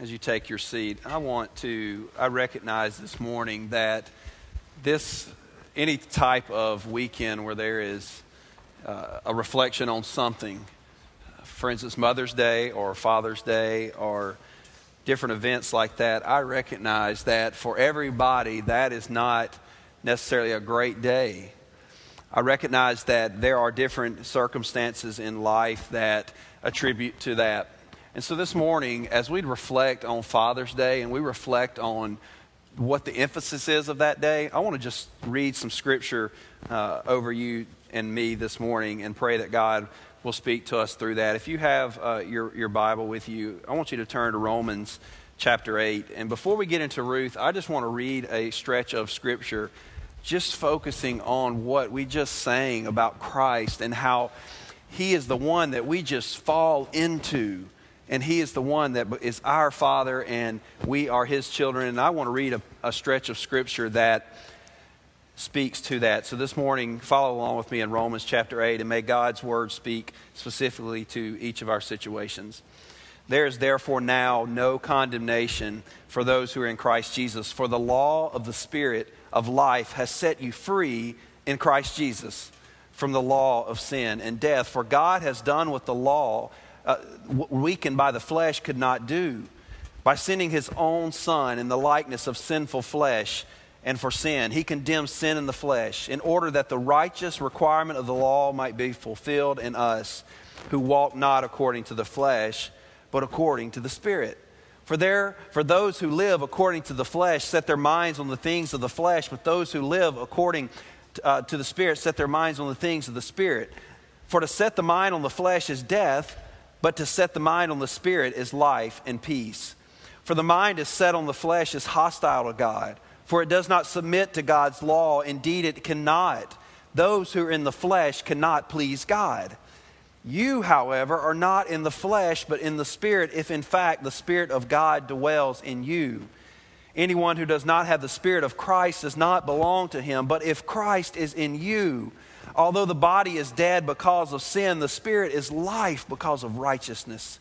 as you take your seat, I want to, I recognize this morning that this, any type of weekend where there is uh, a reflection on something, for instance, Mother's Day or Father's Day or different events like that, I recognize that for everybody, that is not necessarily a great day. I recognize that there are different circumstances in life that attribute to that. And so this morning, as we reflect on Father's Day and we reflect on what the emphasis is of that day, I want to just read some scripture uh, over you and me this morning and pray that God will speak to us through that. If you have uh, your, your Bible with you, I want you to turn to Romans chapter 8. And before we get into Ruth, I just want to read a stretch of scripture just focusing on what we just sang about Christ and how he is the one that we just fall into and He is the one that is our Father, and we are His children. And I want to read a, a stretch of Scripture that speaks to that. So this morning, follow along with me in Romans chapter 8, and may God's Word speak specifically to each of our situations. There is therefore now no condemnation for those who are in Christ Jesus, for the law of the Spirit of life has set you free in Christ Jesus from the law of sin and death. For God has done what the law uh, weakened by the flesh could not do. By sending his own son in the likeness of sinful flesh and for sin, he condemned sin in the flesh in order that the righteous requirement of the law might be fulfilled in us who walk not according to the flesh, but according to the Spirit. For, there, for those who live according to the flesh set their minds on the things of the flesh, but those who live according to, uh, to the Spirit set their minds on the things of the Spirit. For to set the mind on the flesh is death but to set the mind on the Spirit is life and peace. For the mind is set on the flesh is hostile to God, for it does not submit to God's law. Indeed, it cannot. Those who are in the flesh cannot please God. You, however, are not in the flesh, but in the Spirit, if in fact the Spirit of God dwells in you. Anyone who does not have the Spirit of Christ does not belong to him. But if Christ is in you, Although the body is dead because of sin, the spirit is life because of righteousness.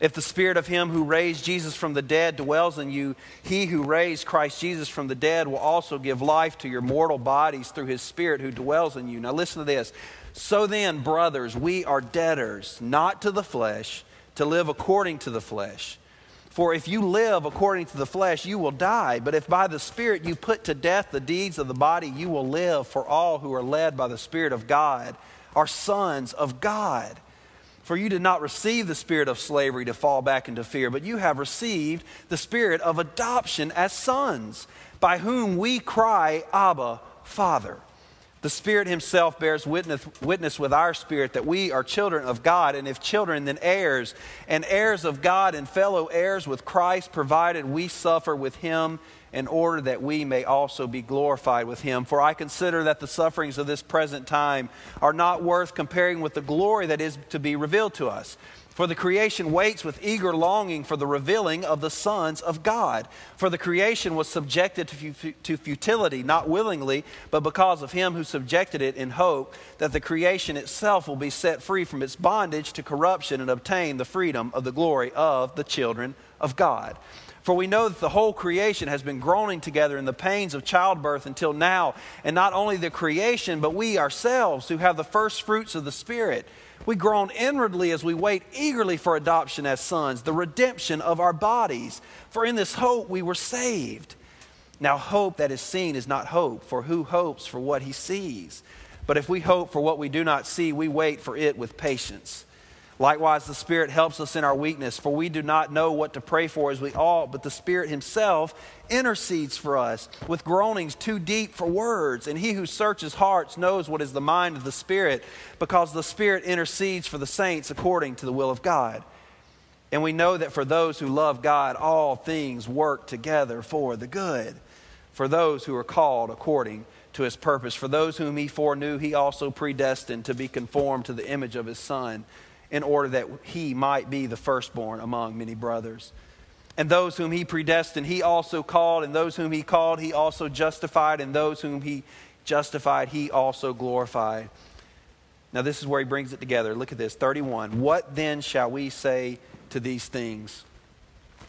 If the spirit of him who raised Jesus from the dead dwells in you, he who raised Christ Jesus from the dead will also give life to your mortal bodies through his spirit who dwells in you. Now listen to this. So then, brothers, we are debtors, not to the flesh, to live according to the flesh. For if you live according to the flesh, you will die. But if by the Spirit you put to death the deeds of the body, you will live. For all who are led by the Spirit of God are sons of God. For you did not receive the spirit of slavery to fall back into fear, but you have received the spirit of adoption as sons, by whom we cry, Abba, Father. The Spirit Himself bears witness, witness, with our spirit that we are children of God, and if children, then heirs, and heirs of God and fellow heirs with Christ, provided we suffer with Him in order that we may also be glorified with Him. For I consider that the sufferings of this present time are not worth comparing with the glory that is to be revealed to us. For the creation waits with eager longing for the revealing of the sons of God. For the creation was subjected to, futility, not willingly, but because of him who subjected it in hope that the creation itself will be set free from its bondage to corruption and obtain the freedom of the glory of the children of God. For we know that the whole creation has been groaning together in the pains of childbirth until now. And not only the creation, but we ourselves who have the first fruits of the Spirit we groan inwardly as we wait eagerly for adoption as sons, the redemption of our bodies. For in this hope we were saved. Now, hope that is seen is not hope, for who hopes for what he sees? But if we hope for what we do not see, we wait for it with patience. Likewise, the Spirit helps us in our weakness, for we do not know what to pray for as we ought, but the Spirit Himself intercedes for us with groanings too deep for words. And He who searches hearts knows what is the mind of the Spirit, because the Spirit intercedes for the saints according to the will of God. And we know that for those who love God, all things work together for the good, for those who are called according to His purpose. For those whom He foreknew, He also predestined to be conformed to the image of His Son in order that he might be the firstborn among many brothers. And those whom he predestined, he also called, and those whom he called, he also justified, and those whom he justified, he also glorified. Now, this is where he brings it together. Look at this 31. What then shall we say to these things?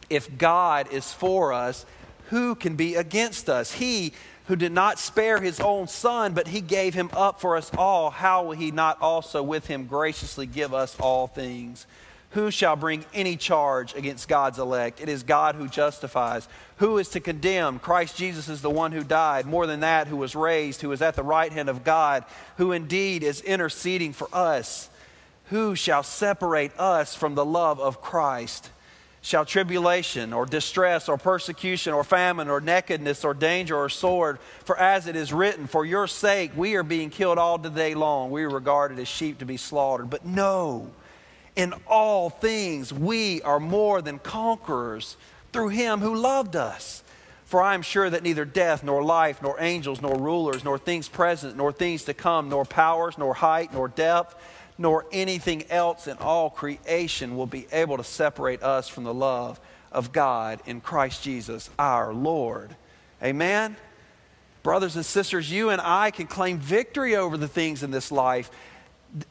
If God is for us, who can be against us? He who did not spare his own son, but he gave him up for us all, how will he not also with him graciously give us all things? Who shall bring any charge against God's elect? It is God who justifies. Who is to condemn? Christ Jesus is the one who died. More than that, who was raised, who is at the right hand of God, who indeed is interceding for us. Who shall separate us from the love of Christ? Shall tribulation or distress or persecution or famine or nakedness or danger or sword? For as it is written, For your sake we are being killed all the day long. We are regarded as sheep to be slaughtered. But no, in all things we are more than conquerors through him who loved us. For I am sure that neither death, nor life, nor angels, nor rulers, nor things present, nor things to come, nor powers, nor height, nor depth, nor anything else in all creation will be able to separate us from the love of God in Christ Jesus our Lord. Amen? Brothers and sisters, you and I can claim victory over the things in this life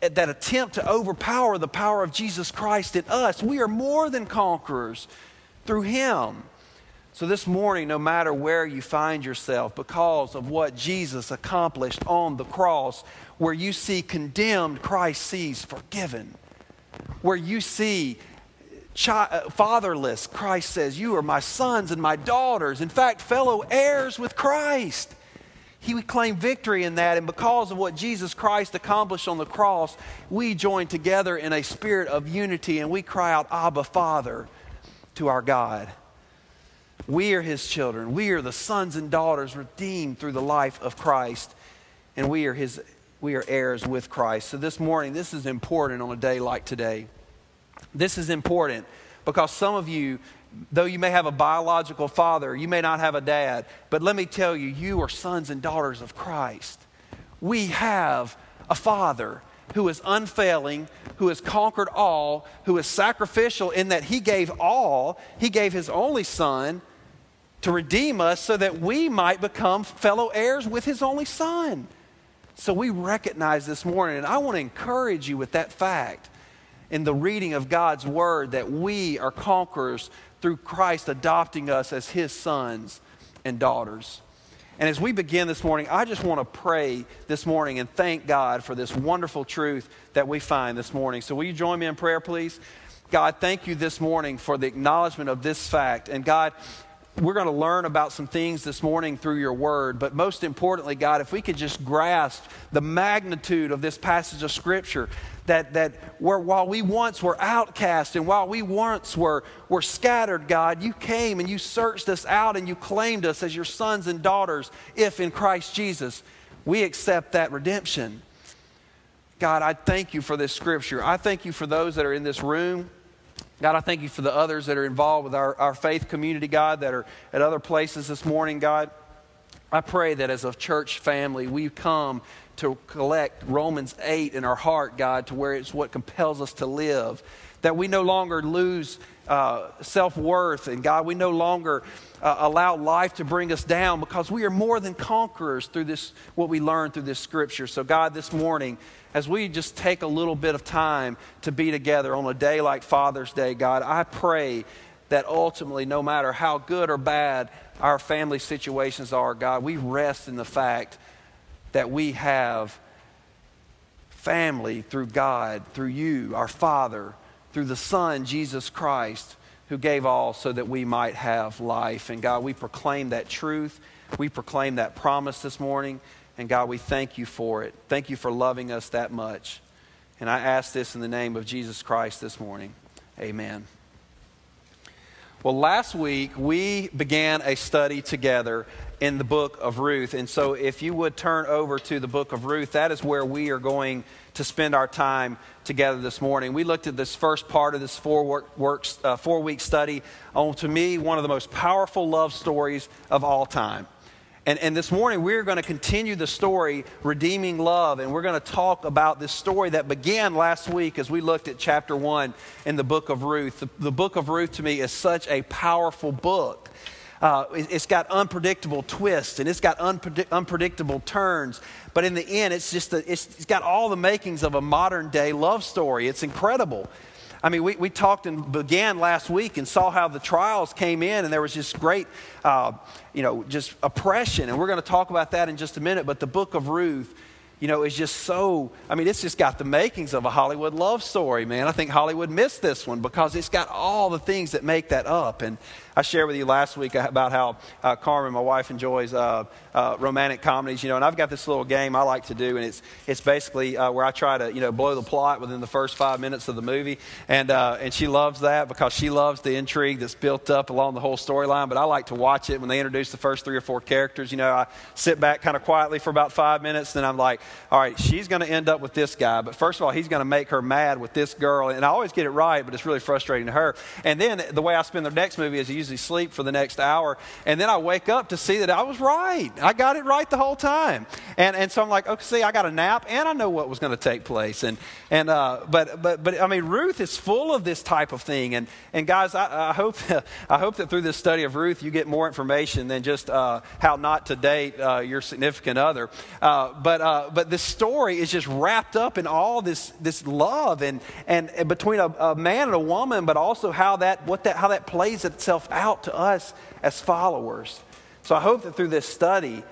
that attempt to overpower the power of Jesus Christ in us. We are more than conquerors through Him. So, this morning, no matter where you find yourself, because of what Jesus accomplished on the cross, where you see condemned, Christ sees forgiven. Where you see uh, fatherless, Christ says, You are my sons and my daughters. In fact, fellow heirs with Christ. He would claim victory in that, and because of what Jesus Christ accomplished on the cross, we join together in a spirit of unity and we cry out, Abba, Father, to our God. We are His children. We are the sons and daughters redeemed through the life of Christ, and we are His we are heirs with Christ. So this morning, this is important on a day like today. This is important because some of you, though you may have a biological father, you may not have a dad, but let me tell you, you are sons and daughters of Christ. We have a father who is unfailing, who has conquered all, who is sacrificial in that he gave all. He gave his only son to redeem us so that we might become fellow heirs with his only son. So we recognize this morning, and I want to encourage you with that fact in the reading of God's word that we are conquerors through Christ adopting us as his sons and daughters. And as we begin this morning, I just want to pray this morning and thank God for this wonderful truth that we find this morning. So, will you join me in prayer, please? God, thank you this morning for the acknowledgement of this fact. And God, we're going to learn about some things this morning through your word. But most importantly, God, if we could just grasp the magnitude of this passage of Scripture, that, that where, while we once were outcast and while we once were, were scattered, God, you came and you searched us out and you claimed us as your sons and daughters if in Christ Jesus we accept that redemption. God, I thank you for this Scripture. I thank you for those that are in this room God, I thank you for the others that are involved with our, our faith community, God, that are at other places this morning, God. I pray that as a church family, we come to collect Romans 8 in our heart, God, to where it's what compels us to live. That we no longer lose uh, self worth, and God, we no longer uh, allow life to bring us down because we are more than conquerors through this, what we learn through this scripture. So, God, this morning, as we just take a little bit of time to be together on a day like Father's Day, God, I pray that ultimately, no matter how good or bad our family situations are, God, we rest in the fact that we have family through God, through you, our Father, through the Son, Jesus Christ, who gave all so that we might have life. And God, we proclaim that truth. We proclaim that promise this morning. And God, we thank you for it. Thank you for loving us that much. And I ask this in the name of Jesus Christ this morning. Amen. Well, last week we began a study together in the book of Ruth. And so if you would turn over to the book of Ruth, that is where we are going to spend our time together this morning. We looked at this first part of this four, work, works, uh, four week study on, to me, one of the most powerful love stories of all time. And, and this morning, we're going to continue the story, Redeeming Love, and we're going to talk about this story that began last week as we looked at chapter one in the book of Ruth. The, the book of Ruth to me is such a powerful book. Uh, it, has got unpredictable twists and it's got unpredict- unpredictable turns. But in the end, it's just a, it's, it's got all the makings of a modern day love story. It's incredible. I mean, we, we talked and began last week and saw how the trials came in, and there was just great, uh, you know, just oppression. And we're going to talk about that in just a minute. But the book of Ruth you know, is just so, I mean, it's just got the makings of a Hollywood love story, man. I think Hollywood missed this one because it's got all the things that make that up. And I shared with you last week about how uh, Carmen, my wife, enjoys uh, uh, romantic comedies, you know, and I've got this little game I like to do, and it's, it's basically uh, where I try to, you know, blow the plot within the first five minutes of the movie. And, uh, and she loves that because she loves the intrigue that's built up along the whole storyline. But I like to watch it when they introduce the first three or four characters. You know, I sit back kind of quietly for about five minutes, then I'm like, all right, she's going to end up with this guy. But first of all, he's going to make her mad with this girl. And I always get it right, but it's really frustrating to her. And then the way I spend the next movie is I usually sleep for the next hour. And then I wake up to see that I was right. Got it right the whole time. And, and so I'm like, okay, see, I got a nap and I know what was going to take place. And, and, uh, but, but, but I mean, Ruth is full of this type of thing. And, and guys, I, I hope, I hope that through this study of Ruth, you get more information than just uh, how not to date uh, your significant other. Uh, but, uh, but this story is just wrapped up in all this, this love and, and, and between a, a man and a woman, but also how that, what that, how that plays itself out to us as followers. So I hope that through this study,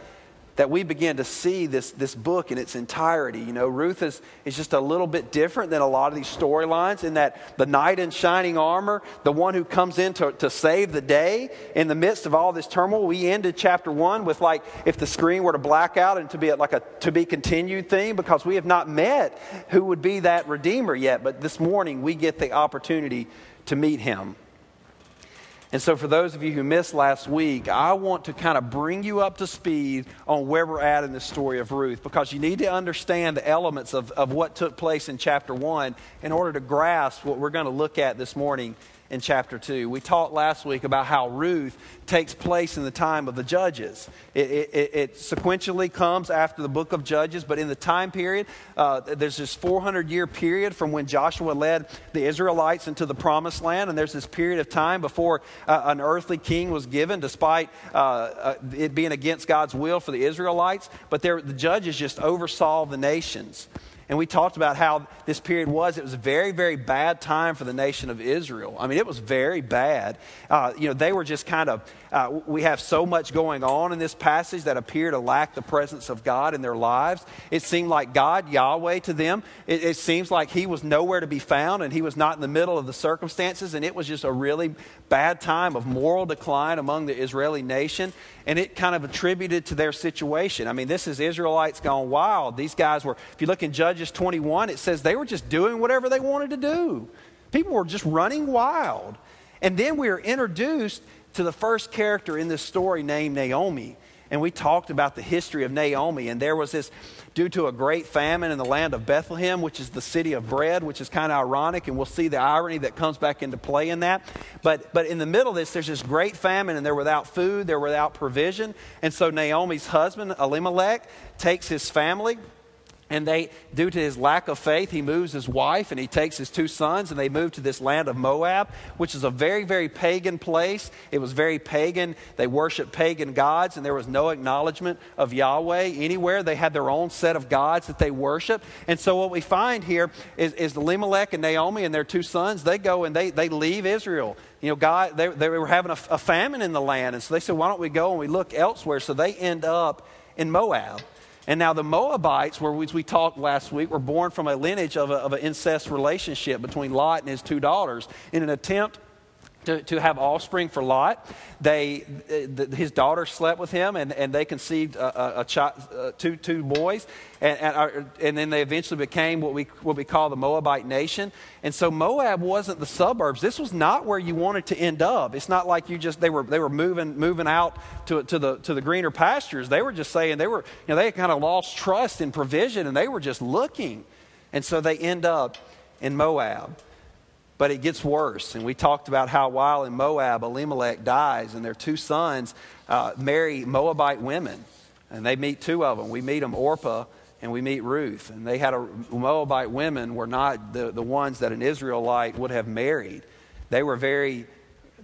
that we begin to see this, this book in its entirety. You know, Ruth is, is just a little bit different than a lot of these storylines in that the knight in shining armor, the one who comes in to, to save the day in the midst of all this turmoil. We ended chapter one with like if the screen were to black out and to be like a to be continued theme because we have not met who would be that redeemer yet. But this morning we get the opportunity to meet him. And so, for those of you who missed last week, I want to kind of bring you up to speed on where we're at in the story of Ruth because you need to understand the elements of, of what took place in chapter 1 in order to grasp what we're going to look at this morning in chapter 2. We talked last week about how Ruth takes place in the time of the judges. It, it, it sequentially comes after the book of Judges, but in the time period, uh, there's this 400 year period from when Joshua led the Israelites into the promised land, and there's this period of time before uh, an earthly king was given, despite uh, uh it being against God's will for the Israelites. But there, the judges just oversaw the nations. And we talked about how this period was. It was a very, very bad time for the nation of Israel. I mean, it was very bad. Uh, you know, they were just kind of, uh, we have so much going on in this passage that appear to lack the presence of God in their lives. It seemed like God, Yahweh, to them, it, it seems like He was nowhere to be found and He was not in the middle of the circumstances. And it was just a really bad time of moral decline among the Israeli nation. And it kind of attributed to their situation. I mean, this is Israelites gone wild. These guys were, if you look in Judges 21, it says they were just doing whatever they wanted to do. People were just running wild. And then we are introduced to the first character in this story named Naomi. And we talked about the history of Naomi. And there was this, due to a great famine in the land of Bethlehem, which is the city of bread, which is kind of ironic. And we'll see the irony that comes back into play in that. But, but in the middle of this, there's this great famine, and they're without food, they're without provision. And so Naomi's husband, Elimelech, takes his family and they, due to his lack of faith, he moves his wife and he takes his two sons and they move to this land of Moab, which is a very, very pagan place. It was very pagan. They worshiped pagan gods and there was no acknowledgement of Yahweh anywhere. They had their own set of gods that they worship. And so what we find here is, is Elimelech and Naomi and their two sons, they go and they, they leave Israel. You know, God, they, they were having a, a famine in the land. And so they said, why don't we go and we look elsewhere? So they end up in Moab. And now the Moabites, where we, we talked last week, were born from a lineage of, a, of an incest relationship between Lot and his two daughters in an attempt to, to have offspring for Lot. They, the, his daughter slept with him, and, and they conceived a, a, a child, uh, two, two boys. And, and, uh, and, then they eventually became what we, what we call the Moabite nation. And so Moab wasn't the suburbs. This was not where you wanted to end up. It's not like you just, they were, they were moving, moving out to, to, the, to the greener pastures. They were just saying, they were, you know, they kind of lost trust in provision, and they were just looking. And so they end up in Moab. But it gets worse. And we talked about how while in Moab, Elimelech dies, and their two sons uh, marry Moabite women. And they meet two of them. We meet them, Orpah, and we meet Ruth. And they had a, Moabite women were not the, the ones that an Israelite would have married. They were very,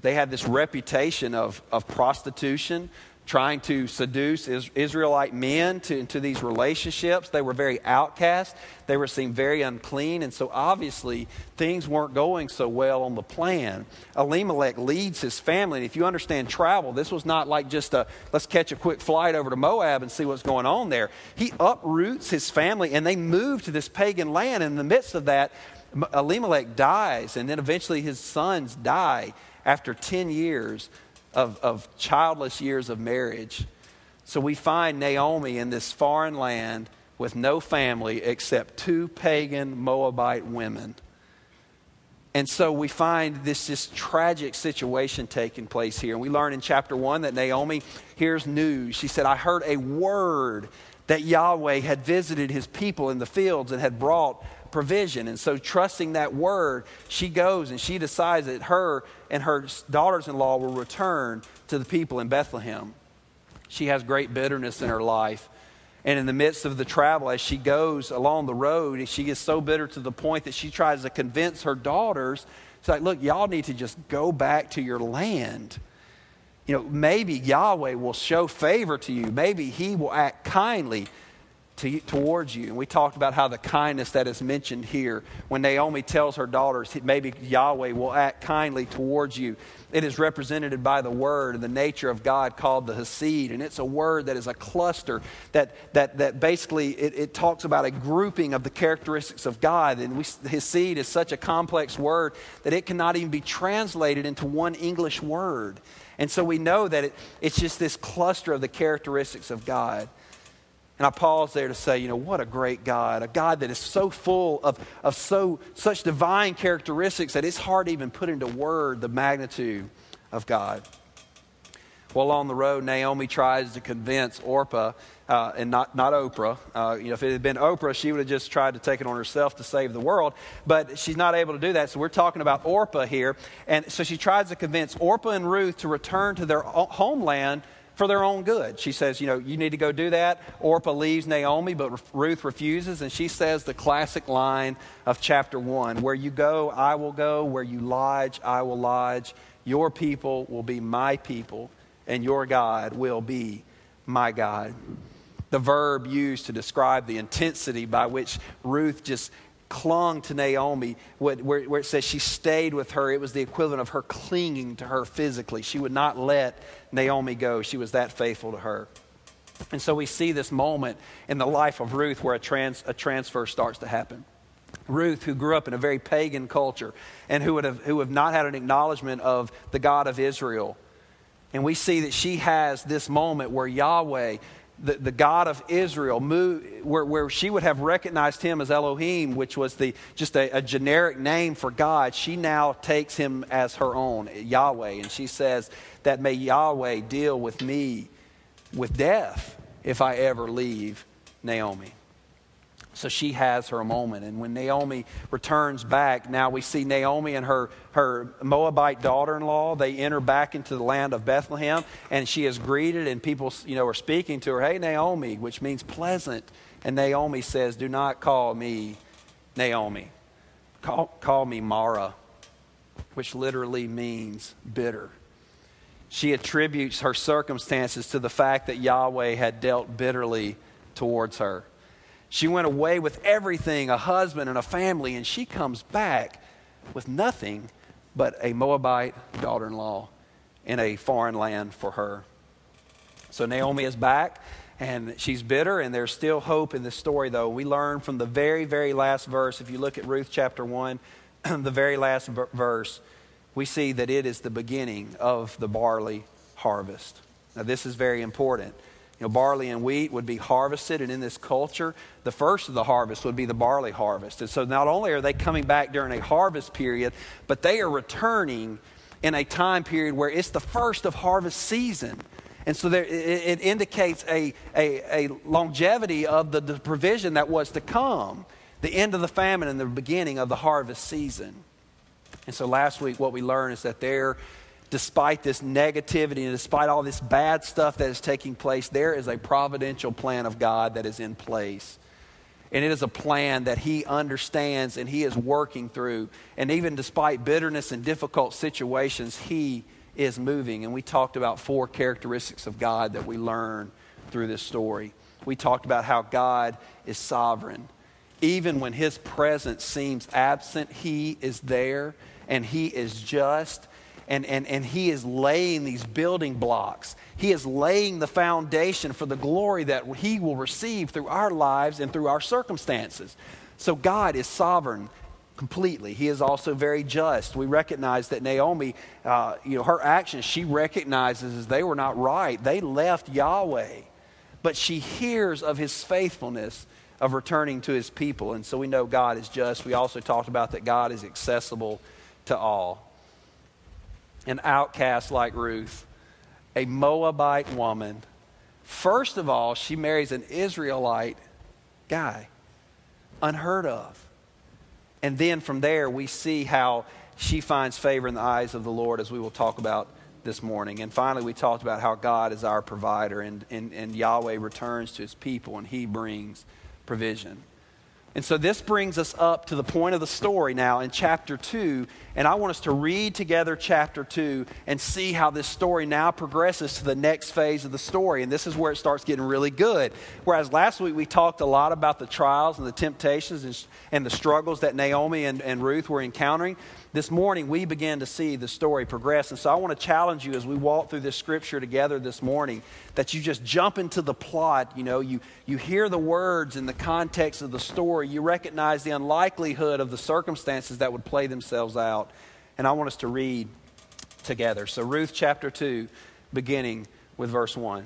they had this reputation of, of prostitution. Trying to seduce Israelite men to, into these relationships. They were very outcast. They were seen very unclean. And so obviously things weren't going so well on the plan. Elimelech leads his family. And if you understand travel, this was not like just a let's catch a quick flight over to Moab and see what's going on there. He uproots his family and they move to this pagan land. In the midst of that, Elimelech dies. And then eventually his sons die after 10 years of, of childless years of marriage. So we find Naomi in this foreign land with no family except two pagan Moabite women. And so we find this, this tragic situation taking place here. And we learn in chapter 1 that Naomi hears news. She said, I heard a word that Yahweh had visited his people in the fields and had brought provision. And so, trusting that word, she goes and she decides that her and her daughters in law will return to the people in Bethlehem. She has great bitterness in her life. And in the midst of the travel, as she goes along the road, she gets so bitter to the point that she tries to convince her daughters. She's like, Look, y'all need to just go back to your land. You know, maybe Yahweh will show favor to you. Maybe He will act kindly to, towards you. And we talked about how the kindness that is mentioned here, when Naomi tells her daughters, maybe Yahweh will act kindly towards you. It is represented by the word and the nature of God called the Hesed. And it's a word that is a cluster that, that, that basically it, it talks about a grouping of the characteristics of God. And we, Hesed is such a complex word that it cannot even be translated into one English word. And so we know that it, it's just this cluster of the characteristics of God. And I pause there to say, you know, what a great God, a God that is so full of, of so, such divine characteristics that it's hard to even put into word the magnitude of God. Well, on the road, Naomi tries to convince Orpah, uh, and not, not Oprah. Uh, you know, if it had been Oprah, she would have just tried to take it on herself to save the world. But she's not able to do that. So we're talking about Orpah here. And so she tries to convince Orpah and Ruth to return to their homeland for their own good. She says, You know, you need to go do that. Orpah leaves Naomi, but Ruth refuses, and she says the classic line of chapter 1 Where you go, I will go. Where you lodge, I will lodge. Your people will be my people, and your God will be my God. The verb used to describe the intensity by which Ruth just clung to Naomi, where, it says she stayed with her, it was the equivalent of her clinging to her physically. She would not let Naomi go. She was that faithful to her. And so we see this moment in the life of Ruth where a, trans, a transfer starts to happen. Ruth, who grew up in a very pagan culture and who would have, who have not had an acknowledgement of the God of Israel. And we see that she has this moment where Yahweh the, the God of Israel, where, where she would have recognized him as Elohim, which was the, just a, a generic name for God, she now takes him as her own, Yahweh. And she says that may Yahweh deal with me with death if I ever leave Naomi. So she has her moment. And when Naomi returns back, now we see Naomi and her, her Moabite daughter in law. They enter back into the land of Bethlehem, and she is greeted, and people you know, are speaking to her, Hey, Naomi, which means pleasant. And Naomi says, Do not call me Naomi. Call, call me Mara, which literally means bitter. She attributes her circumstances to the fact that Yahweh had dealt bitterly towards her. She went away with everything a husband and a family, and she comes back with nothing but a Moabite daughter in law in a foreign land for her. So Naomi is back and she's bitter, and there's still hope in this story, though. We learn from the very, very last verse, if you look at Ruth chapter 1, the very last verse, we see that it is the beginning of the barley harvest. Now, this is very important know, barley and wheat would be harvested, and in this culture, the first of the harvest would be the barley harvest. And so not only are they coming back during a harvest period, but they are returning in a time period where it's the first of harvest season. And so there, it, it, indicates a, a, a longevity of the, the provision that was to come, the end of the famine and the beginning of the harvest season. And so last week, what we learned is that there despite this negativity and despite all this bad stuff that is taking place, there is a providential plan of God that is in place. And it is a plan that He understands and He is working through. And even despite bitterness and difficult situations, He is moving. And we talked about four characteristics of God that we learn through this story. We talked about how God is sovereign. Even when his presence seems absent, he is there and he is just and, and, and he is laying these building blocks. He is laying the foundation for the glory that he will receive through our lives and through our circumstances. So God is sovereign completely. He is also very just. We recognize that Naomi, uh, you know, her actions, she recognizes they were not right. They left Yahweh, but she hears of his faithfulness of returning to his people. And so we know God is just. We also talked about that God is accessible to all. An outcast like Ruth, a Moabite woman, first of all, she marries an Israelite guy. Unheard of. And then from there, we see how she finds favor in the eyes of the Lord, as we will talk about this morning. And finally, we talked about how God is our provider, and, and, and Yahweh returns to his people, and he brings provision. And so this brings us up to the point of the story now in chapter 2. And I want us to read together chapter 2 and see how this story now progresses to the next phase of the story. And this is where it starts getting really good. Whereas last week we talked a lot about the trials and the temptations and, and the struggles that Naomi and, and Ruth were encountering this morning we began to see the story progress. And so I want to challenge you as we walk through this scripture together this morning that you just jump into the plot. You know, you, you hear the words in the context of the story, you recognize the unlikelihood of the circumstances that would play themselves out. And I want us to read together. So, Ruth chapter 2, beginning with verse 1.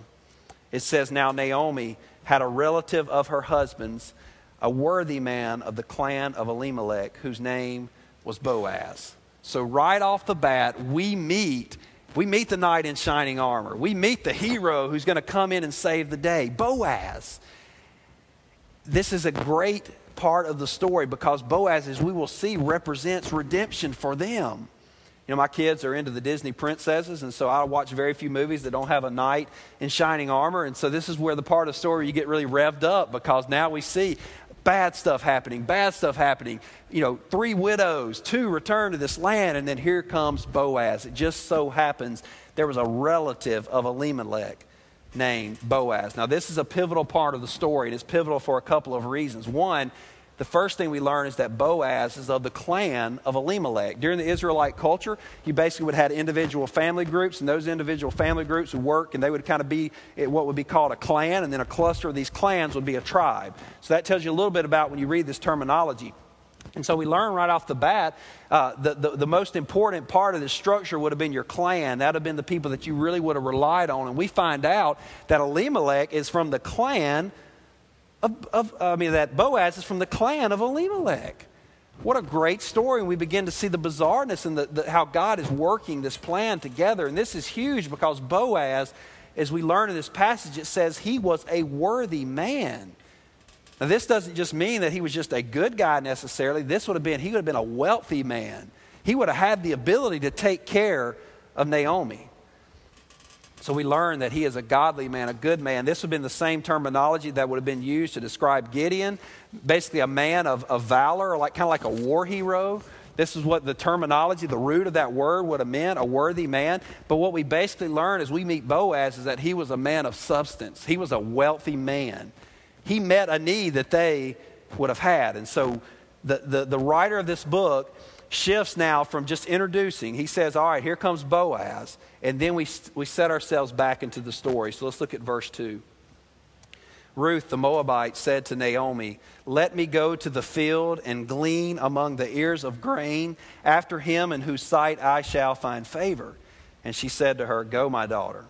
It says, Now Naomi had a relative of her husband's, a worthy man of the clan of Elimelech, whose name was Boaz. So right off the bat, we meet we meet the knight in shining armor. We meet the hero who's going to come in and save the day, Boaz. This is a great part of the story because Boaz, as we will see, represents redemption for them. You know, my kids are into the Disney princesses, and so I watch very few movies that don't have a knight in shining armor. And so this is where the part of the story you get really revved up because now we see bad stuff happening, bad stuff happening. You know, three widows, two return to this land, and then here comes Boaz. It just so happens there was a relative of Elimelech named Boaz. Now, this is a pivotal part of the story, and it's pivotal for a couple of reasons. One, the first thing we learn is that Boaz is of the clan of Elimelech. During the Israelite culture, you basically would have individual family groups, and those individual family groups would work, and they would kind of be what would be called a clan, and then a cluster of these clans would be a tribe. So that tells you a little bit about when you read this terminology. And so we learn right off the bat uh, the, the, the, most important part of this structure would have been your clan. That would have been the people that you really would have relied on. And we find out that Elimelech is from the clan of, of, I mean, that Boaz is from the clan of Elimelech. What a great story. And we begin to see the bizarreness and the, the, how God is working this plan together. And this is huge because Boaz, as we learn in this passage, it says he was a worthy man. Now, this doesn't just mean that he was just a good guy necessarily. This would have been, he would have been a wealthy man. He would have had the ability to take care of Naomi. So we learn that he is a godly man, a good man. This would have been the same terminology that would have been used to describe Gideon, basically a man of, of valor, like kind of like a war hero. This is what the terminology, the root of that word would have meant, a worthy man. But what we basically learn as we meet Boaz is that he was a man of substance. He was a wealthy man. He met a need that they would have had. And so the, the, the writer of this book shifts now from just introducing. He says, All right, here comes Boaz. And then we, we set ourselves back into the story. So let's look at verse 2. Ruth the Moabite said to Naomi, Let me go to the field and glean among the ears of grain after him in whose sight I shall find favor. And she said to her, Go, my daughter.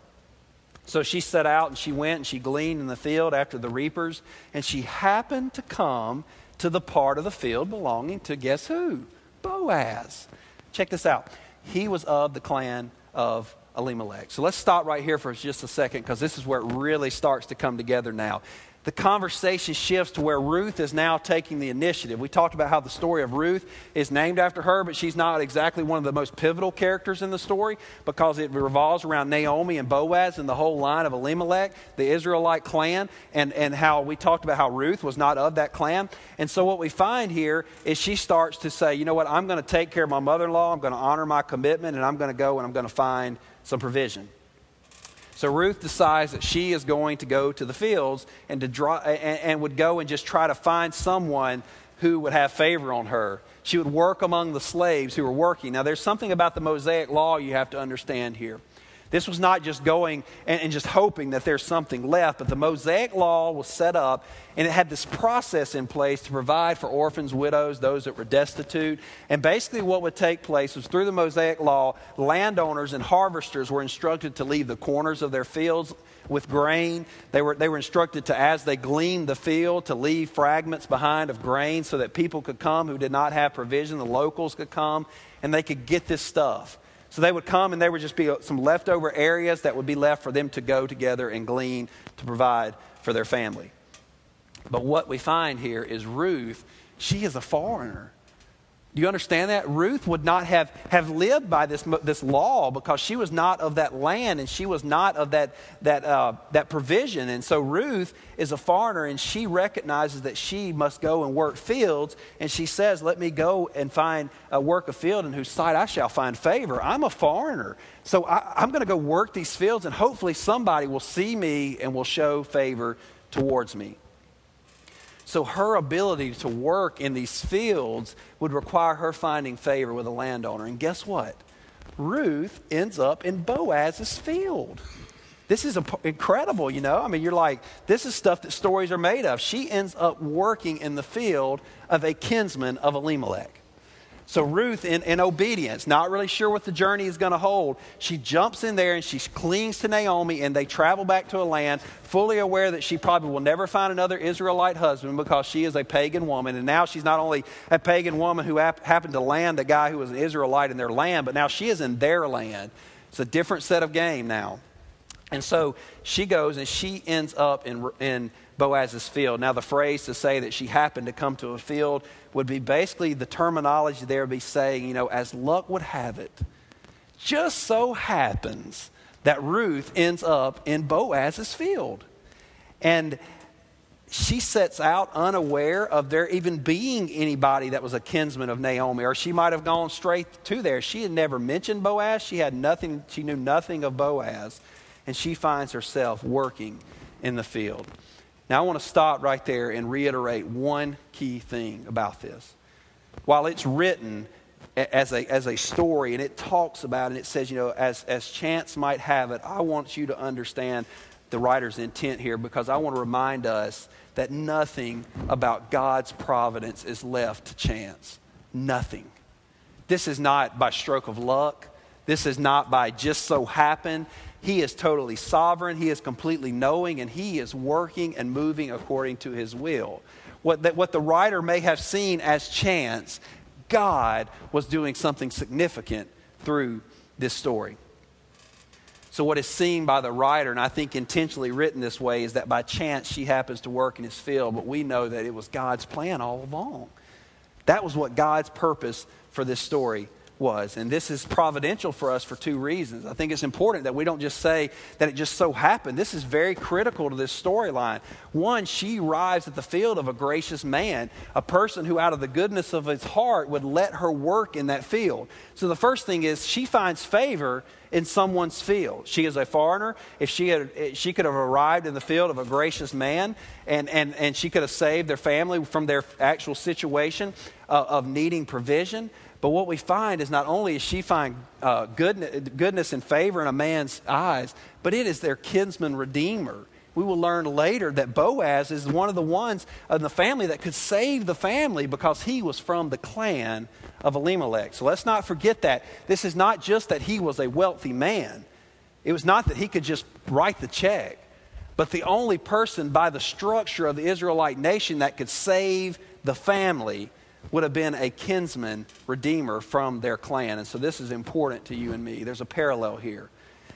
So she set out and she went and she gleaned in the field after the reapers. And she happened to come to the part of the field belonging to guess who? Boaz. Check this out. He was of the clan of Elimelech. So let's stop right here for just a second because this is where it really starts to come together now. The conversation shifts to where Ruth is now taking the initiative. We talked about how the story of Ruth is named after her, but she's not exactly one of the most pivotal characters in the story because it revolves around Naomi and Boaz and the whole line of Elimelech, the Israelite clan, and, and how we talked about how Ruth was not of that clan. And so what we find here is she starts to say, you know what, I'm going to take care of my mother in law, I'm going to honor my commitment, and I'm going to go and I'm going to find some provision. So Ruth decides that she is going to go to the fields and, to draw, and, and would go and just try to find someone who would have favor on her. She would work among the slaves who were working. Now, there's something about the Mosaic law you have to understand here. This was not just going and, and, just hoping that there's something left, but the Mosaic law was set up and it had this process in place to provide for orphans, widows, those that were destitute. And basically, what would take place was through the Mosaic law, landowners and harvesters were instructed to leave the corners of their fields with grain. They were, they were instructed to, as they gleaned the field, to leave fragments behind of grain so that people could come who did not have provision, the locals could come, and they could get this stuff. So they would come and there would just be uh, some leftover areas that would be left for them to go together and glean to provide for their family. But what we find here is Ruth, she is a foreigner. Do you understand that? Ruth would not have, have lived by this, this law because she was not of that land and she was not of that, that, uh, that provision. And so Ruth is a foreigner and she recognizes that she must go and work fields. And she says, Let me go and find a work a field in whose sight I shall find favor. I'm a foreigner. So I, I'm going to go work these fields and hopefully somebody will see me and will show favor towards me. So her ability to work in these fields would require her finding favor with a landowner. And guess what? Ruth ends up in Boaz's field. This is incredible, you know? I mean, you're like, this is stuff that stories are made of. She ends up working in the field of a kinsman of Elimelech. So Ruth, in, in obedience, not really sure what the journey is going to hold, she jumps in there and she clings to Naomi, and they travel back to a land fully aware that she probably will never find another Israelite husband because she is a pagan woman. And now she's not only a pagan woman who hap- happened to land a guy who was an Israelite in their land, but now she is in their land. It's a different set of game now. And so she goes and she ends up in, in Boaz's field. Now, the phrase to say that she happened to come to a field would be basically the terminology there would be saying, you know, as luck would have it, just so happens that Ruth ends up in Boaz's field. And she sets out unaware of there even being anybody that was a kinsman of Naomi, or she might have gone straight to there. She had never mentioned Boaz. She had nothing, she knew nothing of Boaz. And she finds herself working in the field. Now, I want to stop right there and reiterate one key thing about this. While it's written as a, as a story and it talks about and it says, you know, as, as chance might have it, I want you to understand the writer's intent here because I want to remind us that nothing about God's providence is left to chance. Nothing. This is not by stroke of luck. This is not by just so happen. He is totally sovereign, He is completely knowing, and He is working and moving according to His will. What, that, what the writer may have seen as chance, God was doing something significant through this story. So, what is seen by the writer, and I think intentionally written this way, is that by chance she happens to work in his field, but we know that it was God's plan all along. That was what God's purpose for this story was. And this is providential for us for two reasons. I think it's important that we don't just say that it just so happened. This is very critical to this storyline. One, she arrives at the field of a gracious man, a person who, out of the goodness of his heart, would let her work in that field. So the first thing is she finds favor in someone's field. She is a foreigner. If she had, she could have arrived in the field of a gracious man, and, and, and she could have saved their family from their actual situation uh, of needing provision. But what we find is not only is she find uh, goodness, goodness and favor in a man's eyes, but it is their kinsman redeemer. We will learn later that Boaz is one of the ones in the family that could save the family because he was from the clan of Elimelech. So let's not forget that. This is not just that he was a wealthy man, it was not that he could just write the check, but the only person by the structure of the Israelite nation that could save the family would have been a kinsman redeemer from their clan. And so this is important to you and me. There's a parallel here.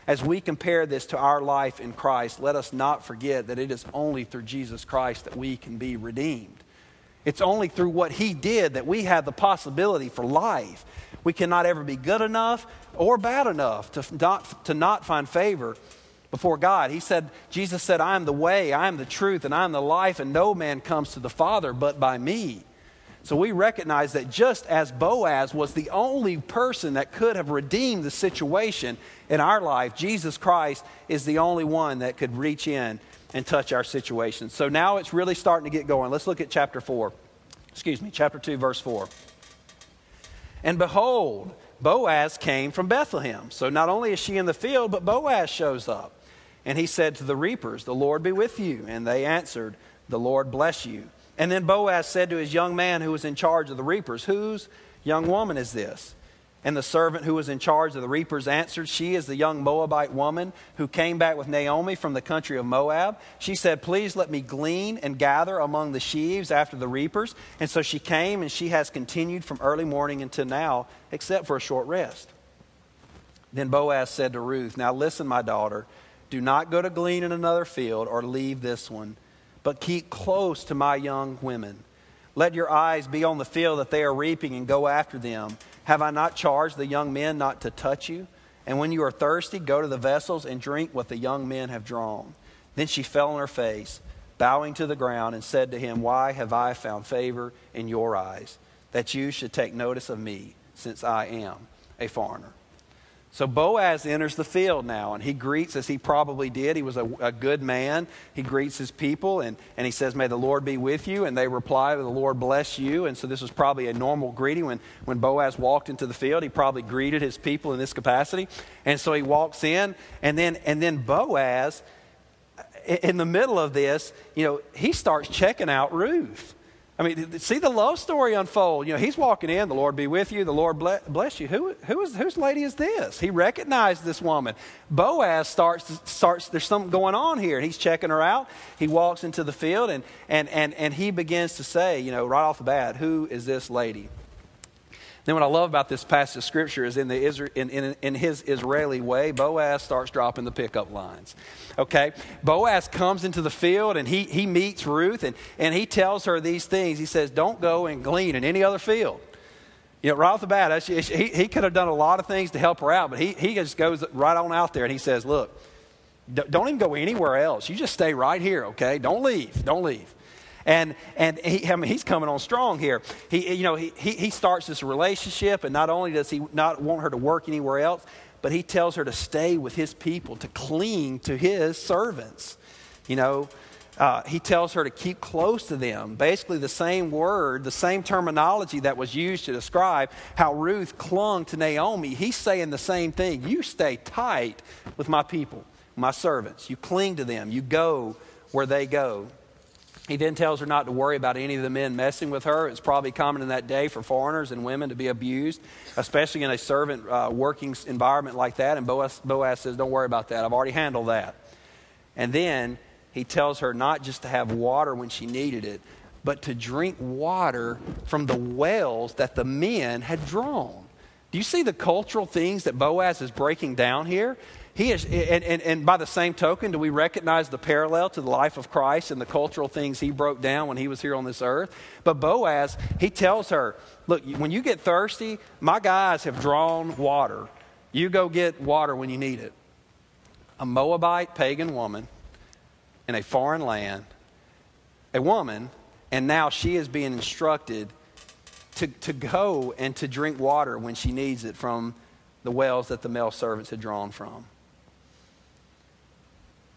as we compare this to our life in Christ, let us not forget that it is only through Jesus Christ that we can be redeemed. It's only through what He did that we have the possibility for life. We cannot ever be good enough or bad enough to not, to not find favor before God. He said, Jesus said, I am the way, I am the truth, and I am the life, and no man comes to the Father but by me. So we recognize that just as Boaz was the only person that could have redeemed the situation in our life, Jesus Christ is the only one that could reach in and touch our situation. So now it's really starting to get going. Let's look at chapter 4. Excuse me, chapter 2, verse 4. And behold, Boaz came from Bethlehem. So not only is she in the field, but Boaz shows up. And he said to the reapers, The Lord be with you. And they answered, The Lord bless you. And then Boaz said to his young man who was in charge of the reapers, Whose young woman is this? And the servant who was in charge of the reapers answered, She is the young Moabite woman who came back with Naomi from the country of Moab. She said, Please let me glean and gather among the sheaves after the reapers. And so she came, and she has continued from early morning until now, except for a short rest. Then Boaz said to Ruth, Now listen, my daughter, do not go to glean in another field or leave this one, but keep close to my young women. Let your eyes be on the field that they are reaping and go after them. Have I not charged the young men not to touch you? And when you are thirsty, go to the vessels and drink what the young men have drawn. Then she fell on her face, bowing to the ground, and said to him, Why have I found favor in your eyes, that you should take notice of me, since I am a foreigner? So Boaz enters the field now, and he greets as he probably did. He was a, a, good man. He greets his people, and, and he says, May the Lord be with you. And they reply, The Lord bless you. And so this was probably a normal greeting. When, when Boaz walked into the field, he probably greeted his people in this capacity. And so he walks in, and then, and then Boaz, in the middle of this, you know, he starts checking out Ruth. I mean, see the love story unfold. You know, he's walking in, the Lord be with you, the Lord bless you. Who, who is, whose lady is this? He recognized this woman. Boaz starts, starts, there's something going on here. He's checking her out. He walks into the field and, and, and, and he begins to say, you know, right off the bat, who is this lady? Then, what I love about this passage of scripture is in, the, in, in, in his Israeli way, Boaz starts dropping the pickup lines. Okay? Boaz comes into the field and he, he meets Ruth and, and he tells her these things. He says, Don't go and glean in any other field. You know, right off the bat, he, he could have done a lot of things to help her out, but he, he just goes right on out there and he says, Look, don't even go anywhere else. You just stay right here, okay? Don't leave. Don't leave. And, and he, I mean, he's coming on strong here. He, you know, he, he, he starts this relationship, and not only does he not want her to work anywhere else, but he tells her to stay with his people, to cling to his servants. You know, uh, he tells her to keep close to them. Basically, the same word, the same terminology that was used to describe how Ruth clung to Naomi. He's saying the same thing. You stay tight with my people, my servants. You cling to them. You go where they go. He then tells her not to worry about any of the men messing with her. It's probably common in that day for foreigners and women to be abused, especially in a servant uh, working environment like that. And Boaz, Boaz says, Don't worry about that. I've already handled that. And then he tells her not just to have water when she needed it, but to drink water from the wells that the men had drawn. Do you see the cultural things that Boaz is breaking down here? He is, and, and, and by the same token, do we recognize the parallel to the life of Christ and the cultural things he broke down when he was here on this earth? But Boaz, he tells her, Look, when you get thirsty, my guys have drawn water. You go get water when you need it. A Moabite pagan woman in a foreign land, a woman, and now she is being instructed to, to go and to drink water when she needs it from the wells that the male servants had drawn from.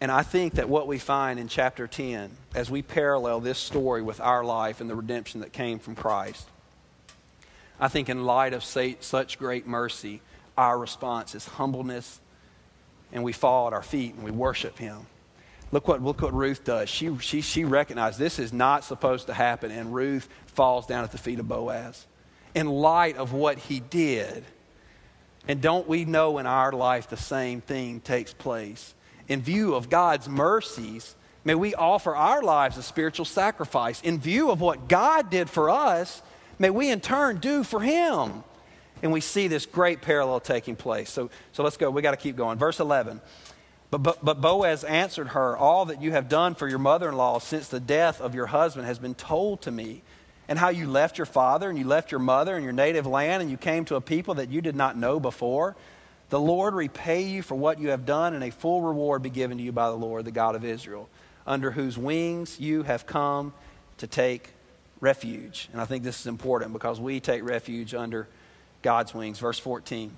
And I think that what we find in chapter 10, as we parallel this story with our life and the redemption that came from Christ, I think in light of such great mercy, our response is humbleness, and we fall at our feet and we worship Him. Look what, look what Ruth does. She, she, she recognized this is not supposed to happen, and Ruth falls down at the feet of Boaz. In light of what he did, and don't we know in our life the same thing takes place? In view of God's mercies, may we offer our lives a spiritual sacrifice. In view of what God did for us, may we in turn do for Him. and we see this great parallel taking place. So, so let's go. We got to keep going. Verse 11. But, but, but Boaz answered her, All that you have done for your mother in law since the death of your husband has been told to me, and how you left your father and you left your mother and your native land and you came to a people that you did not know before. The Lord repay you for what you have done, and a full reward be given to you by the Lord, the God of Israel, under whose wings you have come to take refuge. And I think this is important because we take refuge under God's wings. Verse 14.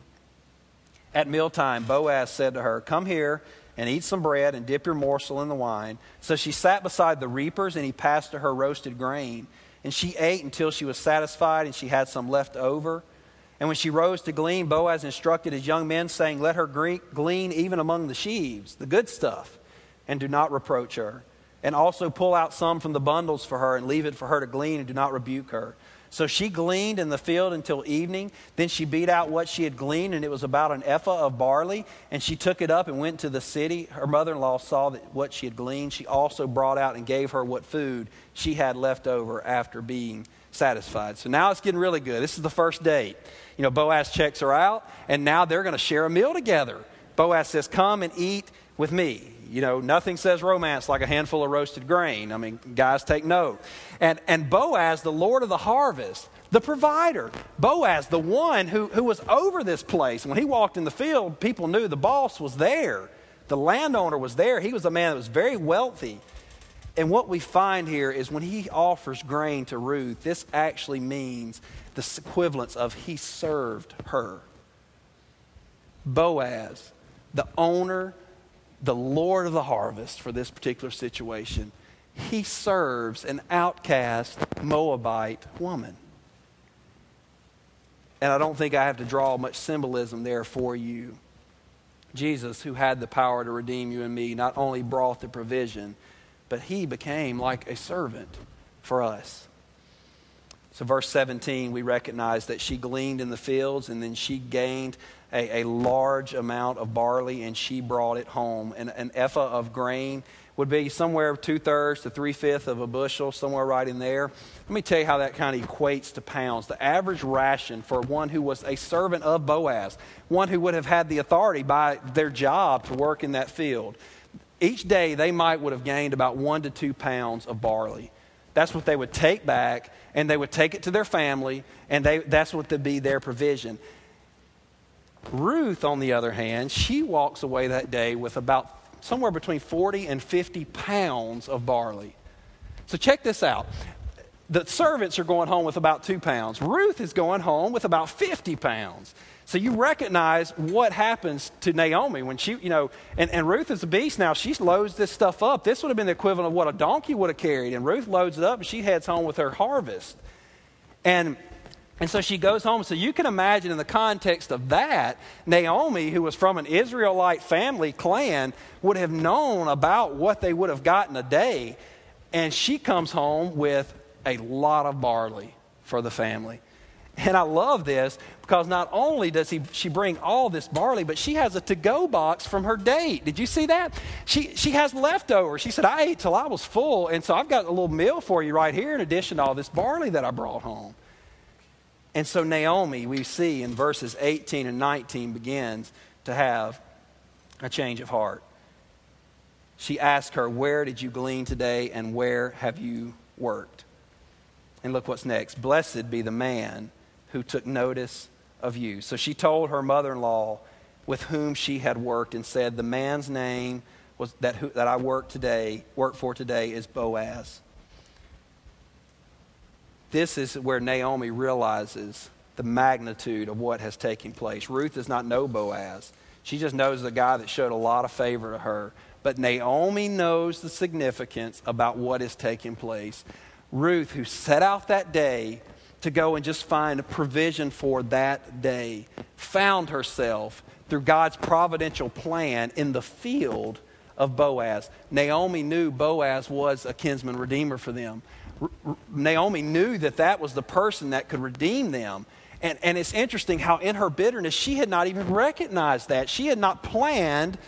At mealtime, Boaz said to her, Come here and eat some bread and dip your morsel in the wine. So she sat beside the reapers, and he passed to her roasted grain. And she ate until she was satisfied, and she had some left over. And when she rose to glean, Boaz instructed his young men, saying, Let her glean even among the sheaves, the good stuff, and do not reproach her. And also pull out some from the bundles for her, and leave it for her to glean, and do not rebuke her. So she gleaned in the field until evening. Then she beat out what she had gleaned, and it was about an ephah of barley. And she took it up and went to the city. Her mother in law saw that what she had gleaned. She also brought out and gave her what food she had left over after being satisfied. So now it's getting really good. This is the first date. You know, Boaz checks her out, and now they're going to share a meal together. Boaz says, Come and eat with me. You know, nothing says romance like a handful of roasted grain. I mean, guys, take note. And, and Boaz, the Lord of the harvest, the provider, Boaz, the one who, who was over this place. When he walked in the field, people knew the boss was there. The landowner was there. He was a man that was very wealthy. And what we find here is when he offers grain to Ruth, this actually means the equivalence of he served her. Boaz, the owner the Lord of the harvest for this particular situation, he serves an outcast Moabite woman. And I don't think I have to draw much symbolism there for you. Jesus, who had the power to redeem you and me, not only brought the provision, but he became like a servant for us. So, verse 17, we recognize that she gleaned in the fields and then she gained a, a large amount of barley and she brought it home. And an ephah of grain would be somewhere two thirds to three fifths of a bushel, somewhere right in there. Let me tell you how that kind of equates to pounds. The average ration for one who was a servant of Boaz, one who would have had the authority by their job to work in that field, each day they might would have gained about one to two pounds of barley. That's what they would take back, and they would take it to their family, and they, that's what would be their provision. Ruth, on the other hand, she walks away that day with about somewhere between 40 and 50 pounds of barley. So check this out. The servants are going home with about two pounds. Ruth is going home with about 50 pounds. So you recognize what happens to Naomi when she, you know, and, and Ruth is a beast now. She loads this stuff up. This would have been the equivalent of what a donkey would have carried. And Ruth loads it up and she heads home with her harvest. And and so she goes home. So you can imagine, in the context of that, Naomi, who was from an Israelite family clan, would have known about what they would have gotten a day. And she comes home with a lot of barley for the family. And I love this because not only does he, she bring all this barley, but she has a to go box from her date. Did you see that? She, she has leftovers. She said, I ate till I was full, and so I've got a little meal for you right here in addition to all this barley that I brought home. And so Naomi, we see in verses 18 and 19, begins to have a change of heart. She asked her, Where did you glean today and where have you worked? And look what's next. Blessed be the man who took notice of you. So she told her mother in law with whom she had worked and said, The man's name was that, who, that I work today, work for today is Boaz. This is where Naomi realizes the magnitude of what has taken place. Ruth does not know Boaz. She just knows the guy that showed a lot of favor to her. But Naomi knows the significance about what is taking place. Ruth, who set out that day to go and just find a provision for that day, found herself through God's providential plan in the field of Boaz. Naomi knew Boaz was a kinsman redeemer for them. Naomi knew that that was the person that could redeem them. And, and it's interesting how, in her bitterness, she had not even recognized that. She had not planned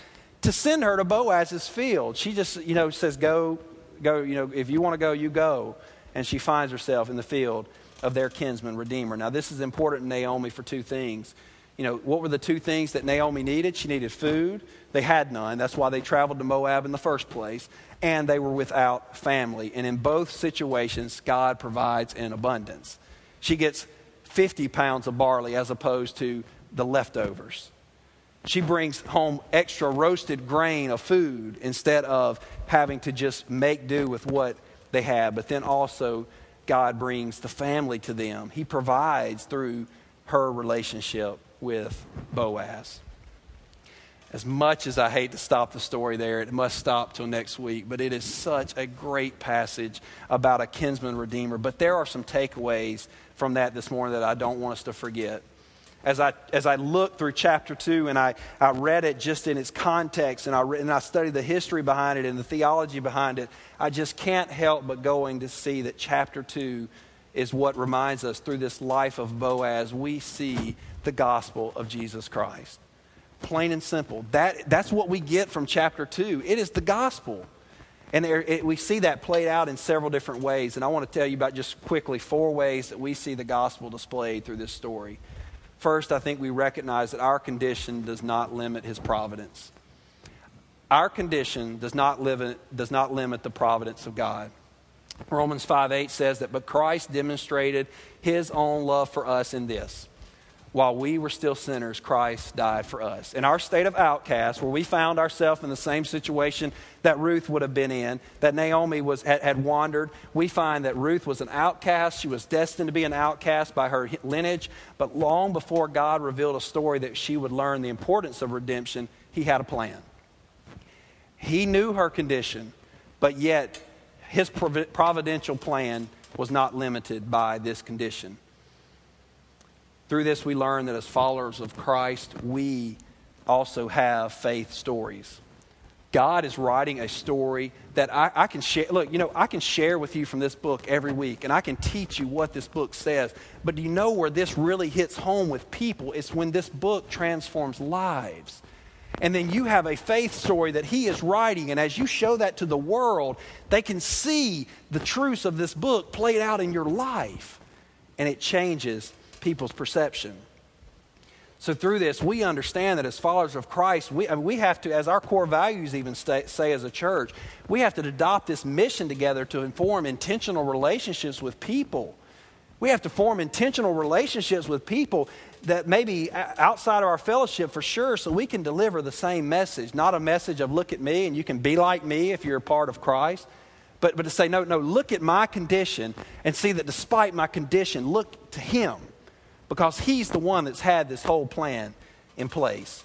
to send her to Boaz's field. She just, you know, says, Go, go, you know, if you want to go, you go. And she finds herself in the field of their kinsman redeemer. Now, this is important to Naomi for two things. You know, what were the two things that Naomi needed? She needed food. They had none. That's why they traveled to Moab in the first place. And they were without family. And in both situations, God provides in abundance. She gets 50 pounds of barley as opposed to the leftovers. She brings home extra roasted grain of food instead of having to just make do with what they have. But then also, God brings the family to them. He provides through her relationship with Boaz. As much as I hate to stop the story there, it must stop till next week. But it is such a great passage about a kinsman redeemer. But there are some takeaways from that this morning that I don't want us to forget as I, as I looked through chapter 2 and I, I read it just in its context and I, and I studied the history behind it and the theology behind it, I just can't help but going to see that chapter 2 is what reminds us through this life of Boaz, we see the gospel of Jesus Christ. Plain and simple. That, that's what we get from chapter 2. It is the gospel. And there, it, we see that played out in several different ways. And I want to tell you about just quickly four ways that we see the gospel displayed through this story. First, I think we recognize that our condition does not limit his providence. Our condition does not, live, does not limit the providence of God. Romans 5 8 says that, but Christ demonstrated his own love for us in this while we were still sinners, Christ died for us. In our state of outcast, where we found ourselves in the same situation that Ruth would have been in, that Naomi was, had, had, wandered, we find that Ruth was an outcast. She was destined to be an outcast by her lineage. But long before God revealed a story that she would learn the importance of redemption, He had a plan. He knew her condition, but yet His providential plan was not limited by this condition. Through this, we learn that as followers of Christ, we also have faith stories. God is writing a story that I, I, can share. Look, you know, I can share with you from this book every week, and I can teach you what this book says. But do you know where this really hits home with people? It's when this book transforms lives. And then you have a faith story that he is writing, and as you show that to the world, they can see the truths of this book played out in your life, and it changes people's perception. So, through this, we understand that as followers of Christ, we, I mean, we have to, as our core values even stay, say as a church, we have to adopt this mission together to inform intentional relationships with people. We have to form intentional relationships with people that maybe outside of our fellowship for sure, so we can deliver the same message. Not a message of look at me and you can be like me if you're a part of Christ, but, but to say, no, no, look at my condition and see that despite my condition, look to Him because He's the one that's had this whole plan in place.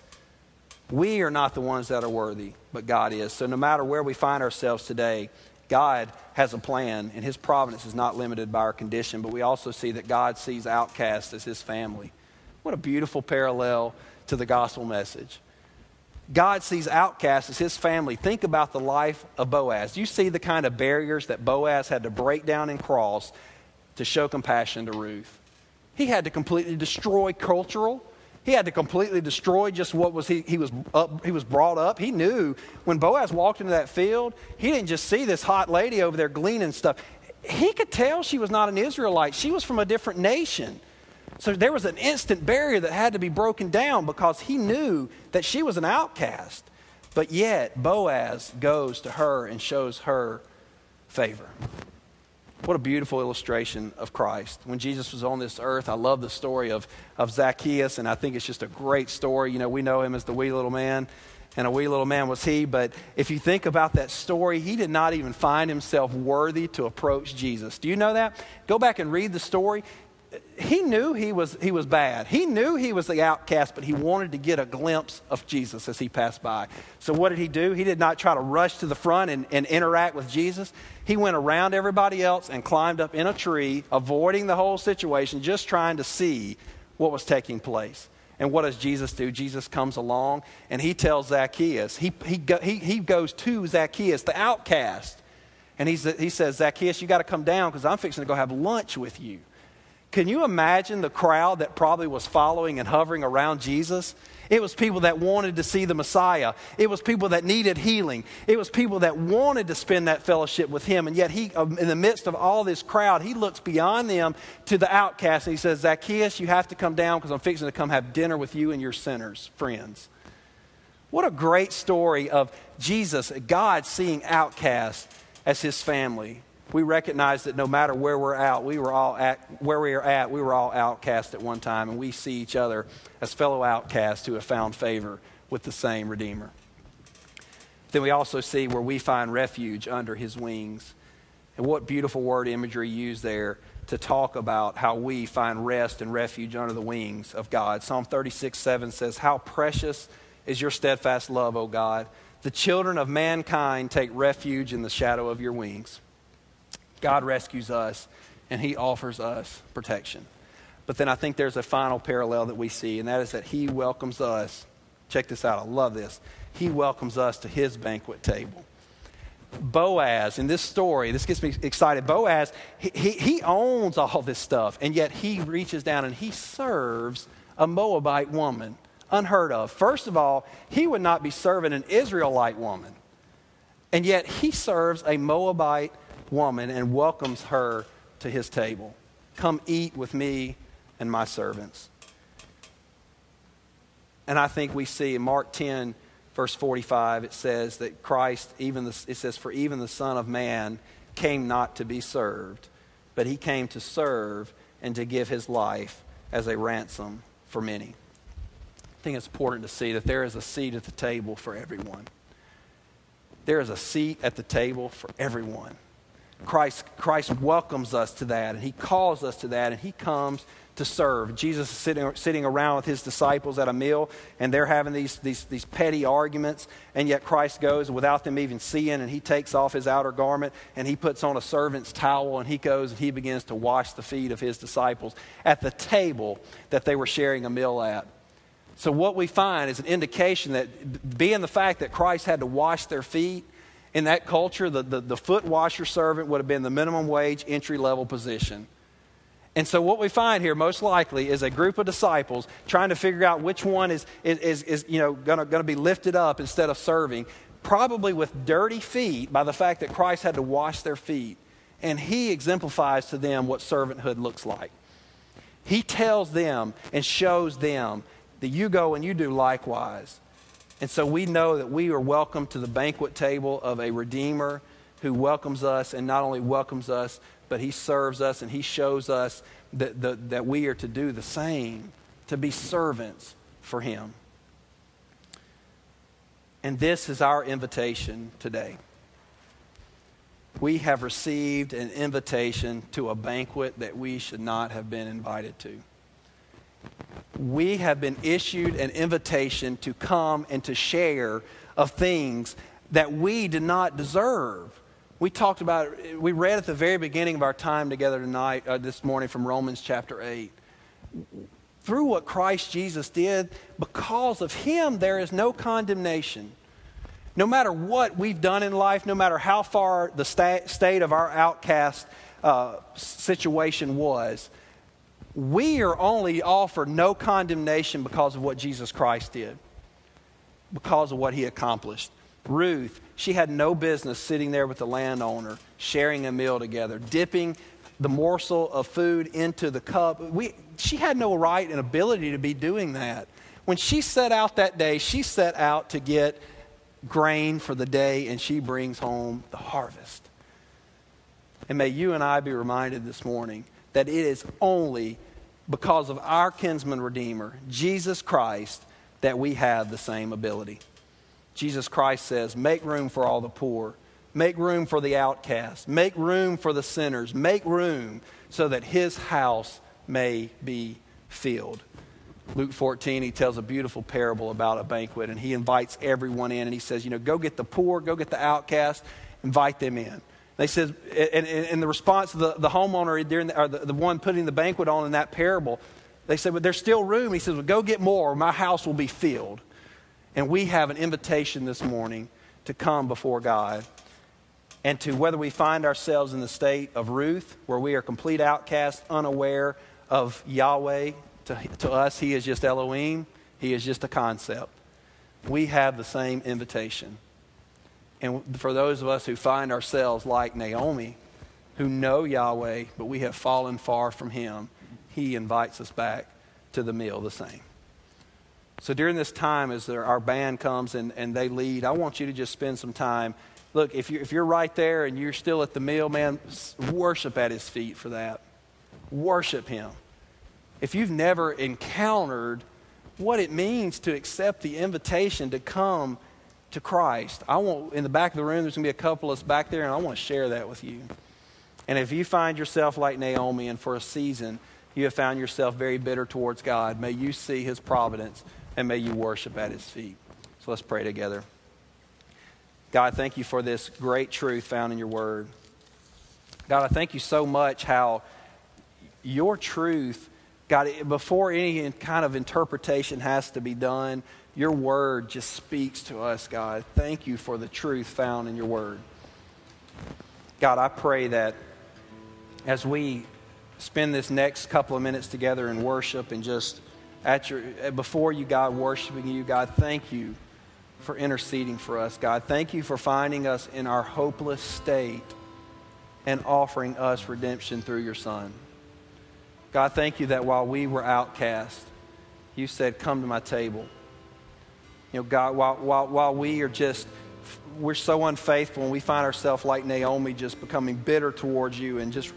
We are not the ones that are worthy, but God is. So no matter where we find ourselves today, God has a plan, and His providence is not limited by our condition, but we also see that God sees outcasts as His family. What a beautiful parallel to the gospel message. God sees outcasts as his family. Think about the life of Boaz. You see the kind of barriers that Boaz had to break down and cross to show compassion to Ruth. He had to completely destroy cultural. He had to completely destroy just what was he, he was up, he was brought up. He knew when Boaz walked into that field, he didn't just see this hot lady over there gleaning stuff. He could tell she was not an Israelite. She was from a different nation. So there was an instant barrier that had to be broken down because he knew that she was an outcast. But yet, Boaz goes to her and shows her favor. What a beautiful illustration of Christ. When Jesus was on this earth, I love the story of, of Zacchaeus, and I think it's just a great story. You know, we know him as the wee little man, and a wee little man was he. But if you think about that story, he did not even find himself worthy to approach Jesus. Do you know that? Go back and read the story he knew he was, he was bad. He knew he was the outcast, but he wanted to get a glimpse of Jesus as he passed by. So, what did he do? He did not try to rush to the front and, and interact with Jesus. He went around everybody else and climbed up in a tree, avoiding the whole situation, just trying to see what was taking place. And what does Jesus do? Jesus comes along and he tells Zacchaeus, he, he, go, he, he goes to Zacchaeus, the outcast, and he's, he says, Zacchaeus, you got to come down because I'm fixing to go have lunch with you. Can you imagine the crowd that probably was following and hovering around Jesus? It was people that wanted to see the Messiah. It was people that needed healing. It was people that wanted to spend that fellowship with him. And yet, he, um, in the midst of all this crowd, he looks beyond them to the outcast and he says, Zacchaeus, you have to come down because I'm fixing to come have dinner with you and your sinners, friends. What a great story of Jesus, God seeing outcasts as his family. We recognize that no matter where we're at, we were all at where we are at, we were all outcast at one time, and we see each other as fellow outcasts who have found favor with the same Redeemer. Then we also see where we find refuge under his wings. And what beautiful word imagery used there to talk about how we find rest and refuge under the wings of God. Psalm 36 7 says, How precious is your steadfast love, O God. The children of mankind take refuge in the shadow of your wings. God rescues us, and He offers us protection. But then I think there's a final parallel that we see, and that is that He welcomes us. Check this out, I love this. He welcomes us to His banquet table. Boaz, in this story, this gets me excited. Boaz, he, he, he owns all this stuff, and yet he reaches down and he serves a Moabite woman unheard of. First of all, he would not be serving an Israelite woman. And yet he serves a Moabite woman and welcomes her to his table. Come eat with me and my servants. And I think we see in Mark 10, verse 45, it says that Christ, even the, it says, For even the Son of Man came not to be served, but he came to serve and to give his life as a ransom for many. I think it's important to see that there is a seat at the table for everyone. There is a seat at the table for everyone. Christ, Christ welcomes us to that, and He calls us to that, and He comes to serve. Jesus is sitting, sitting around with His disciples at a meal, and they're having these, these, these petty arguments, and yet Christ goes without them even seeing, and He takes off His outer garment, and He puts on a servant's towel, and He goes and He begins to wash the feet of His disciples at the table that they were sharing a meal at. So, what we find is an indication that, being the fact that Christ had to wash their feet, in that culture, the, the, the foot washer servant would have been the minimum wage entry level position. And so, what we find here, most likely, is a group of disciples trying to figure out which one is, is, is, you know, going to be lifted up instead of serving, probably with dirty feet by the fact that Christ had to wash their feet. And he exemplifies to them what servanthood looks like. He tells them and shows them that you go and you do likewise. And so we know that we are welcome to the banquet table of a Redeemer who welcomes us and not only welcomes us, but he serves us and he shows us that, that, that we are to do the same, to be servants for him. And this is our invitation today. We have received an invitation to a banquet that we should not have been invited to we have been issued an invitation to come and to share of things that we did not deserve. We talked about, we read at the very beginning of our time together tonight, uh, this morning from Romans chapter 8. Through what Christ Jesus did, because of Him, there is no condemnation. No matter what we've done in life, no matter how far the sta- state of our outcast uh, situation was, we are only offered no condemnation because of what Jesus Christ did, because of what he accomplished. Ruth, she had no business sitting there with the landowner, sharing a meal together, dipping the morsel of food into the cup. We, she had no right and ability to be doing that. When she set out that day, she set out to get grain for the day, and she brings home the harvest. And may you and I be reminded this morning that it is only because of our kinsman redeemer, Jesus Christ, that we have the same ability. Jesus Christ says, Make room for all the poor, make room for the outcast, make room for the sinners, make room so that his house may be filled. Luke 14, he tells a beautiful parable about a banquet, and he invites everyone in, and he says, You know, go get the poor, go get the outcast, invite them in. They said, and, and the response of the, the homeowner during the, or the, the one putting the banquet on in that parable, they said, but there's still room. He says, well, go get more. My house will be filled. And we have an invitation this morning to come before God and to whether we find ourselves in the state of Ruth, where we are complete outcasts, unaware of Yahweh. To, to us, He is just Elohim. He is just a concept. We have the same invitation. And for those of us who find ourselves like Naomi, who know Yahweh, but we have fallen far from Him, He invites us back to the meal the same. So during this time, as our band comes and, and they lead, I want you to just spend some time. Look, if you're, if you're right there and you're still at the meal, man, worship at His feet for that. Worship Him. If you've never encountered what it means to accept the invitation to come to Christ. I want in the back of the room there's going to be a couple of us back there and I want to share that with you. And if you find yourself like Naomi and for a season you have found yourself very bitter towards God, may you see his providence and may you worship at his feet. So let's pray together. God, thank you for this great truth found in your word. God, I thank you so much how your truth God, before any kind of interpretation has to be done, your word just speaks to us, God. Thank you for the truth found in your word. God, I pray that as we spend this next couple of minutes together in worship and just at your before you, God, worshiping you, God, thank you for interceding for us, God. Thank you for finding us in our hopeless state and offering us redemption through your Son. God, thank you that while we were outcast, you said, Come to my table. You know, God, while, while, while we are just, we're so unfaithful and we find ourselves like Naomi, just becoming bitter towards you and just,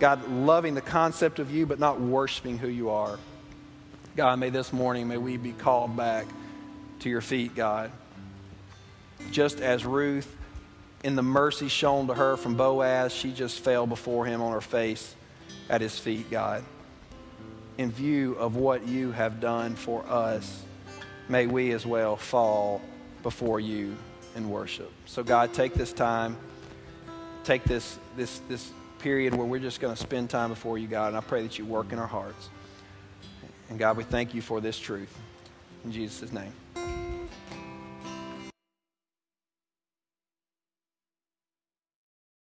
God, loving the concept of you, but not worshiping who you are. God, may this morning, may we be called back to your feet, God. Just as Ruth, in the mercy shown to her from Boaz, she just fell before him on her face at his feet, God. In view of what you have done for us, may we as well fall before you in worship. So, God, take this time, take this, this, this period where we're just going to spend time before you, God, and I pray that you work in our hearts. And God, we thank you for this truth. In Jesus' name.